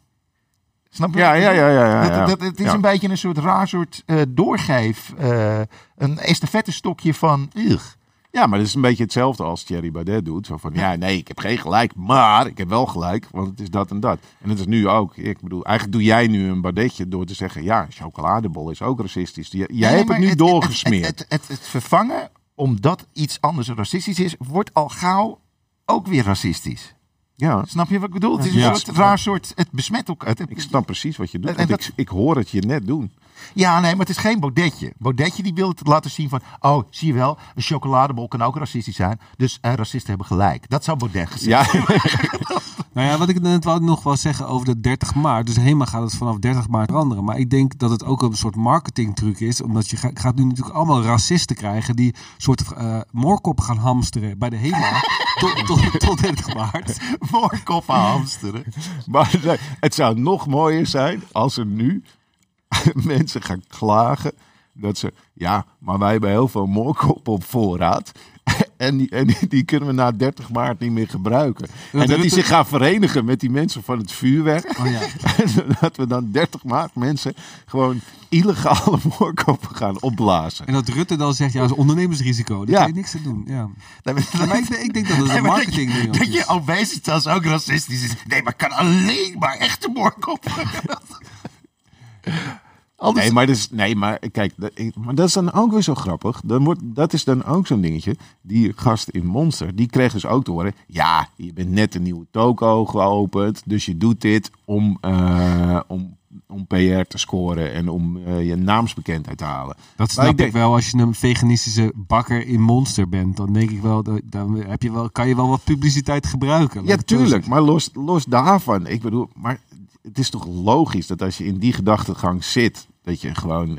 Snap je? Ja, ja, ja. ja, ja, Dat, het is een beetje een soort raar soort uh, doorgeef. Uh, een estafettestokje van... Ugh. Ja, maar dat is een beetje hetzelfde als Thierry Baudet doet. Zo van, ja, nee, ik heb geen gelijk, maar ik heb wel gelijk, want het is dat en dat. En het is nu ook, ik bedoel, eigenlijk doe jij nu een Baudetje door te zeggen, ja, chocoladebol is ook racistisch. Jij hebt het nu doorgesmeerd. Het, het, het, vervangen, omdat iets anders racistisch is, wordt al gauw ook weer racistisch. Ja. Snap je wat ik bedoel? Het is een soort raar soort, het besmet ook. Het, ik snap precies wat je doet, want ik, ik hoor het je net doen. Ja, nee, maar het is geen Baudetje. Baudetje die wil het laten zien van... oh, zie je wel, een chocoladebol kan ook racistisch zijn. Dus racisten hebben gelijk. Dat zou Baudet gezegd ja. [laughs] nou ja, wat ik net wou nog wel zeggen over de 30 maart. Dus helemaal gaat het vanaf 30 maart veranderen. Maar ik denk dat het ook een soort marketingtruc is. Omdat je gaat nu natuurlijk allemaal racisten krijgen... die soort uh, moorkop gaan hamsteren bij de HEMA [laughs] tot, tot, tot 30 maart. [laughs] Moorkoppen hamsteren. Maar het zou nog mooier zijn als er nu [laughs] mensen gaan klagen dat ze, ja, maar wij hebben heel veel moorkop op voorraad. En, die, en die, kunnen we na 30 maart niet meer gebruiken. en dat die zich gaan verenigen met die mensen van het vuurwerk. Oh ja. [laughs] en dat we dan 30 maart mensen gewoon illegale [laughs] moorkoppen gaan opblazen. En dat Rutte dan zegt, ja, dat is ondernemersrisico. Daar ja. je niks aan doen. Ja. maar ik, ik, denk dat het een marketing ding is. Dat je obesitas ook racistisch is. Nee, maar kan alleen maar echte moorkoppen. [laughs] Nee, maar, dus, nee, maar kijk, dat, maar dat is dan ook weer zo grappig. Dan wordt, dat is dan ook zo'n dingetje. Die gast in Monster, die kreeg dus ook te horen... Ja, je bent net een nieuwe toko geopend. Dus je doet dit om, uh, om, om PR te scoren en om uh, je naamsbekendheid te halen. Dat snap ik, denk, wel als je een veganistische bakker in Monster bent. Dan denk ik wel, dan heb je wel, kan je wel wat publiciteit gebruiken. Ja, tuurlijk. Maar los, los daarvan. Ik bedoel, maar het is toch logisch dat als je in die gedachtegang zit dat je gewoon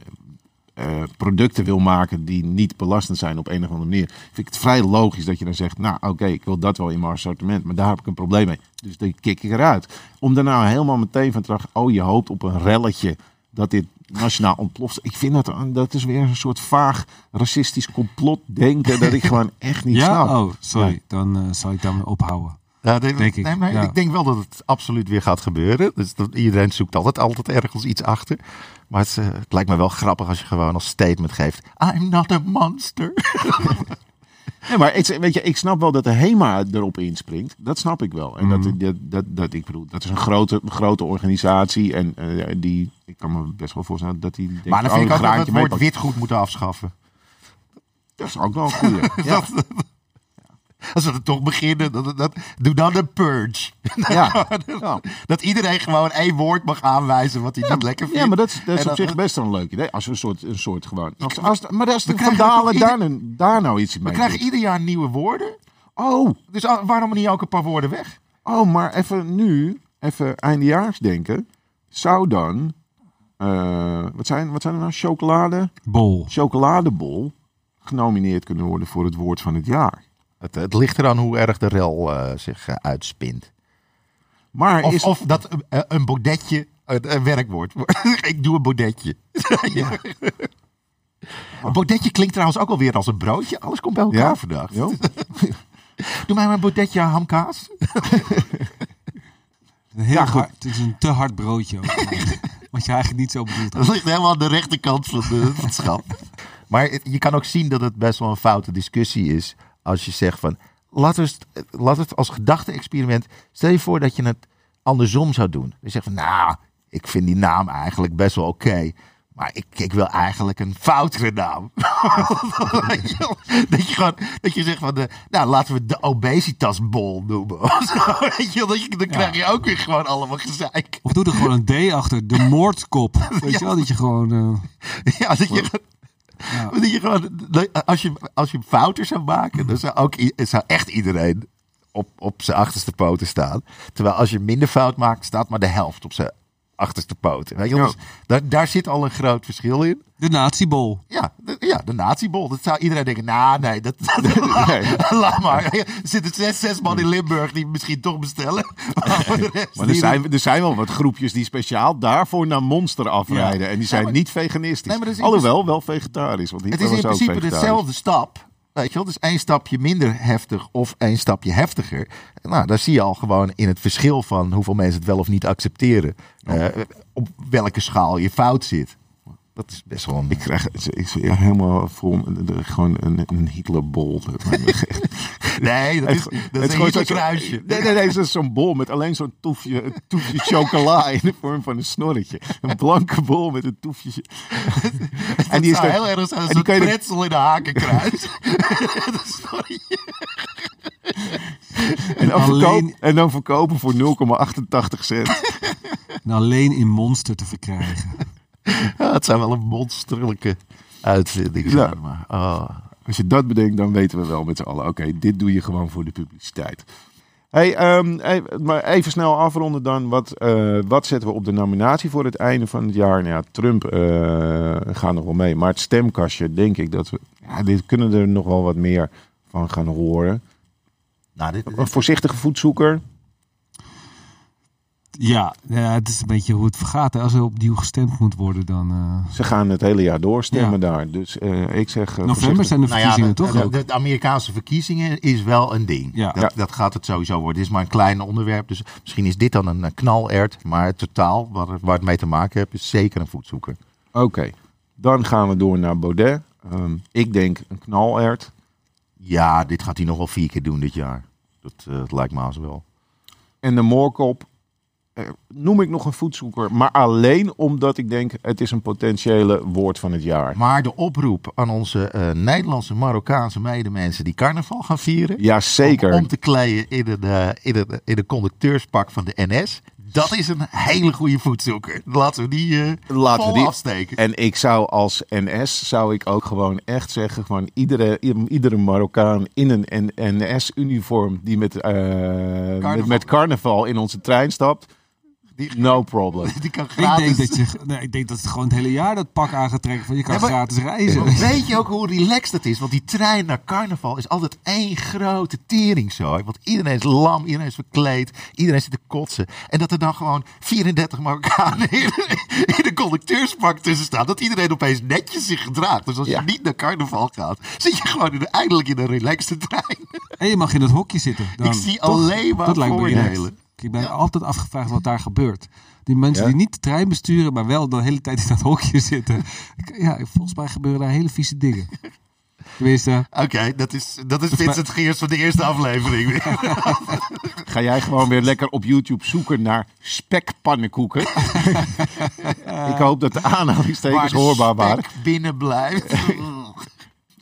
uh, producten wil maken die niet belastend zijn op een of andere manier, vind ik het vrij logisch dat je dan zegt, nou oké, ik wil dat wel in mijn assortiment, maar daar heb ik een probleem mee. Dus dan kik ik eruit. Om daarna helemaal meteen van terug, oh je hoopt op een relletje dat dit nationaal ontploft. Ik vind dat, dat is weer een soort vaag racistisch complot denken dat ik [laughs] gewoon echt niet ja? snap. Oh, sorry, dan uh, zal ik daarmee ophouden. Ja, denk, denk ik. Nee, maar ik denk wel dat het absoluut weer gaat gebeuren. Dus dat, iedereen zoekt altijd, altijd ergens iets achter. Maar het, uh, het, lijkt me wel grappig als je gewoon als statement geeft: I'm not a monster. [laughs] nee, maar ik, weet je, ik snap wel dat de HEMA erop inspringt. Dat snap ik wel. En dat, mhm. dat, dat, dat, ik bedoel, dat is een grote, grote organisatie. En uh, die, ik kan me best wel voorstellen dat die. maar dan vind oh, ik ook dat we het woord witgoed moeten afschaffen. Dat is ook wel een goede. [laughs] ja. Als we toch beginnen, dat, dat, doe dan een purge. [laughs] [laughs] Ja. dat, iedereen gewoon één woord mag aanwijzen wat hij niet lekker vindt. Ja, maar dat, is, dat is op zich best wel een leuk idee. Als we een soort, een soort gewoon... Als, als, maar als de Vandalen daar, daar nou iets mee We krijgen ieder jaar nieuwe woorden. Oh. Dus waarom niet ook een paar woorden weg? Oh, maar even nu, even eindejaars denken. Zou dan... Uh, wat, zijn, wat zijn er nou? Chocolade? Bol. Chocoladebol genomineerd kunnen worden voor het woord van het jaar. Het, het ligt eraan hoe erg de rel uh, zich uh, uitspint. Maar of, is... of dat uh, een bodetje een werkwoord [laughs] Ik doe een bodetje. [laughs] ja. Een bodetje klinkt trouwens ook alweer als een broodje. Alles komt bij elkaar ja? vandaag. [laughs] doe mij maar een bodetje hamkaas. Heel ja, hard, het is een te hard broodje. Ook, wat je eigenlijk niet zo bedoelt. Dat ligt helemaal aan de rechterkant van de, het schap. Maar je kan ook zien dat het best wel een foute discussie is als je zegt van, laat het, laat het als gedachte-experiment, stel je voor dat je het andersom zou doen. Je zegt van, nou, ik vind die naam eigenlijk best wel oké. Maar ik, ik wil eigenlijk een foutere naam. [laughs] dat, je gewoon, dat je zegt van, de, nou laten we de obesitasbol noemen. [laughs] Weet je, dat je, dan krijg je ook weer gewoon allemaal gezeik. Of doe er gewoon een D achter, de moordkop. [laughs] Weet je wel, dat je gewoon... Uh... Ja, dat je, je als je, als je een fouter zou maken, dan zou, ook, zou echt iedereen op, op zijn achterste poten staan. Terwijl als je minder fout maakt, staat maar de helft op zijn achterste poten. Weet je, dus daar, daar zit al een groot verschil in. De natiebol. Ja, de, ja, de natiebol. Dat zou iedereen denken, nou nee, dat, [laughs] nee. [laughs] laat maar. Er zitten zes, zes man in Limburg die misschien toch bestellen. [laughs] Maar, er, zijn, er zijn wel wat groepjes die speciaal daarvoor naar Monster afrijden. En die zijn niet veganistisch. Nee, Alhoewel, wel vegetarisch. Want het is in principe dezelfde stap. Weet je wel, dus één stapje minder heftig of één stapje heftiger. Nou, daar zie je al gewoon in het verschil van hoeveel mensen het wel of niet accepteren. Uh, op welke schaal je fout zit. Dat is best wel een... Ik krijg ik, helemaal vol gewoon een, een Hitlerbol. [laughs] nee, dat is, dat is een kruisje. Nee, nee, nee, het is zo'n bol met alleen zo'n toefje, een toefje [laughs] chocola in de vorm van een snorretje. Een blanke bol met een toefje. [laughs] en die is heel erg zo'n en pretzel in de hakenkruis. en, dan alleen... en dan verkopen voor 0,88 cent. En alleen in Monster te verkrijgen. [laughs] Ja, het zijn wel een monsterlijke uitvinding. Ja. Maar. Oh. Als je dat bedenkt, dan weten we wel met z'n allen. Oké, dit doe je gewoon voor de publiciteit. Hey, um, even, maar even snel afronden dan. Wat, uh, wat zetten we op de nominatie voor het einde van het jaar? Nou ja, Trump uh, gaat nog wel mee. Maar het stemkastje, denk ik dat we... Ja, dit kunnen er nog wel wat meer van gaan horen. Nou, dit, dit... Een voorzichtige voetzoeker. Ja, ja, het is een beetje hoe het vergaat. Als er opnieuw gestemd moet worden, dan... Uh... Ze gaan het hele jaar doorstemmen daar. Dus uh, ik zeg... Uh, November zijn de verkiezingen, nou ja, de, toch? De, Amerikaanse verkiezingen is wel een ding. Ja. Dat, dat, gaat het sowieso worden. Het is maar een klein onderwerp. Dus misschien is dit dan een knalert. Maar het totaal, waar, waar het mee te maken heeft, is zeker een voetzoeker. Oké. Dan gaan we door naar Baudet. Um, ik denk een knalert. Ja, dit gaat hij nog wel vier keer doen dit jaar. Dat, dat lijkt me als wel. En de moorkop eh, noem ik nog een voetzoeker. Maar alleen omdat ik denk het is een potentiële woord van het jaar. Maar de oproep aan onze uh, Nederlandse Marokkaanse medemensen die carnaval gaan vieren. Ja, zeker. Om, te kleden in een, uh, in, een, in een conducteurspak van de NS. Dat is een hele goede voetzoeker. Laten we die uh, Laten we die, afsteken. En ik zou als NS zou ik ook gewoon echt zeggen, gewoon iedere, iedere Marokkaan in een NS-uniform die met, met, met carnaval in onze trein stapt no problem. [laughs] Die kan gratis. Ik denk, dat je, nee, ik denk dat het gewoon het hele jaar dat pak aangetrekken van je kan gratis reizen. Weet je ook hoe relaxed dat is? Want die trein naar carnaval is altijd één grote teringzooi. Want iedereen is lam, iedereen is verkleed, iedereen zit te kotsen. En dat er dan gewoon 34 Marokkanen [laughs] in, in de conducteurspak tussen staan. Dat iedereen opeens netjes zich gedraagt. Dus als je niet naar carnaval gaat, zit je gewoon in eindelijk in een relaxte trein. En je mag in het hokje zitten. Dan. Ik zie alleen maar voordelen. Ik ben altijd afgevraagd wat daar gebeurt. Die mensen die niet de trein besturen, maar wel de hele tijd in dat hokje [laughs] zitten. Ja, volgens mij gebeuren daar hele vieze dingen. [laughs] Tenminste. Oké, dat is, dat is Vincent Geers van de eerste aflevering. Ga jij gewoon weer lekker op YouTube zoeken naar spekpannenkoeken? [laughs] Ik hoop dat de aanhalingstekens hoorbaar waren. binnen blijft.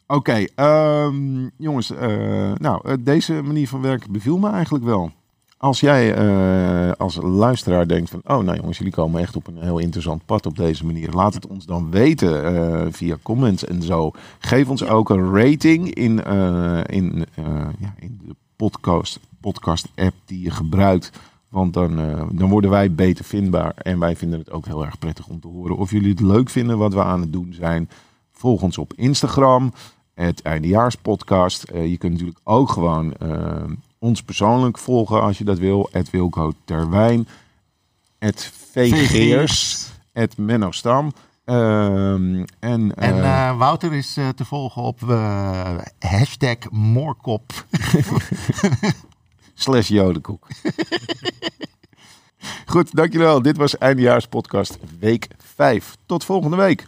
Oké, ehm, jongens. Uh, nou, eh, deze manier van werken beviel me eigenlijk wel. Als jij uh, als luisteraar denkt van, oh nou jongens, jullie komen echt op een heel interessant pad op deze manier. Laat het ons dan weten uh, via comments en zo. Geef ons ook een rating in, uh, in, ja, in de podcast, podcast app die je gebruikt. Want dan, dan worden wij beter vindbaar. En wij vinden het ook heel erg prettig om te horen of jullie het leuk vinden wat we aan het doen zijn. Volg ons op Instagram, het eindejaarspodcast. je kunt natuurlijk ook gewoon ons persoonlijk volgen als je dat wil. Het Wilco Terwijn. Het VGeers. Het Menno Stam. Uh, en en uh, Wouter is uh, te volgen op hashtag moorkop. [laughs] Slash jodenkoek. Goed, dankjewel. Dit was Eindejaarspodcast week 5. Tot volgende week.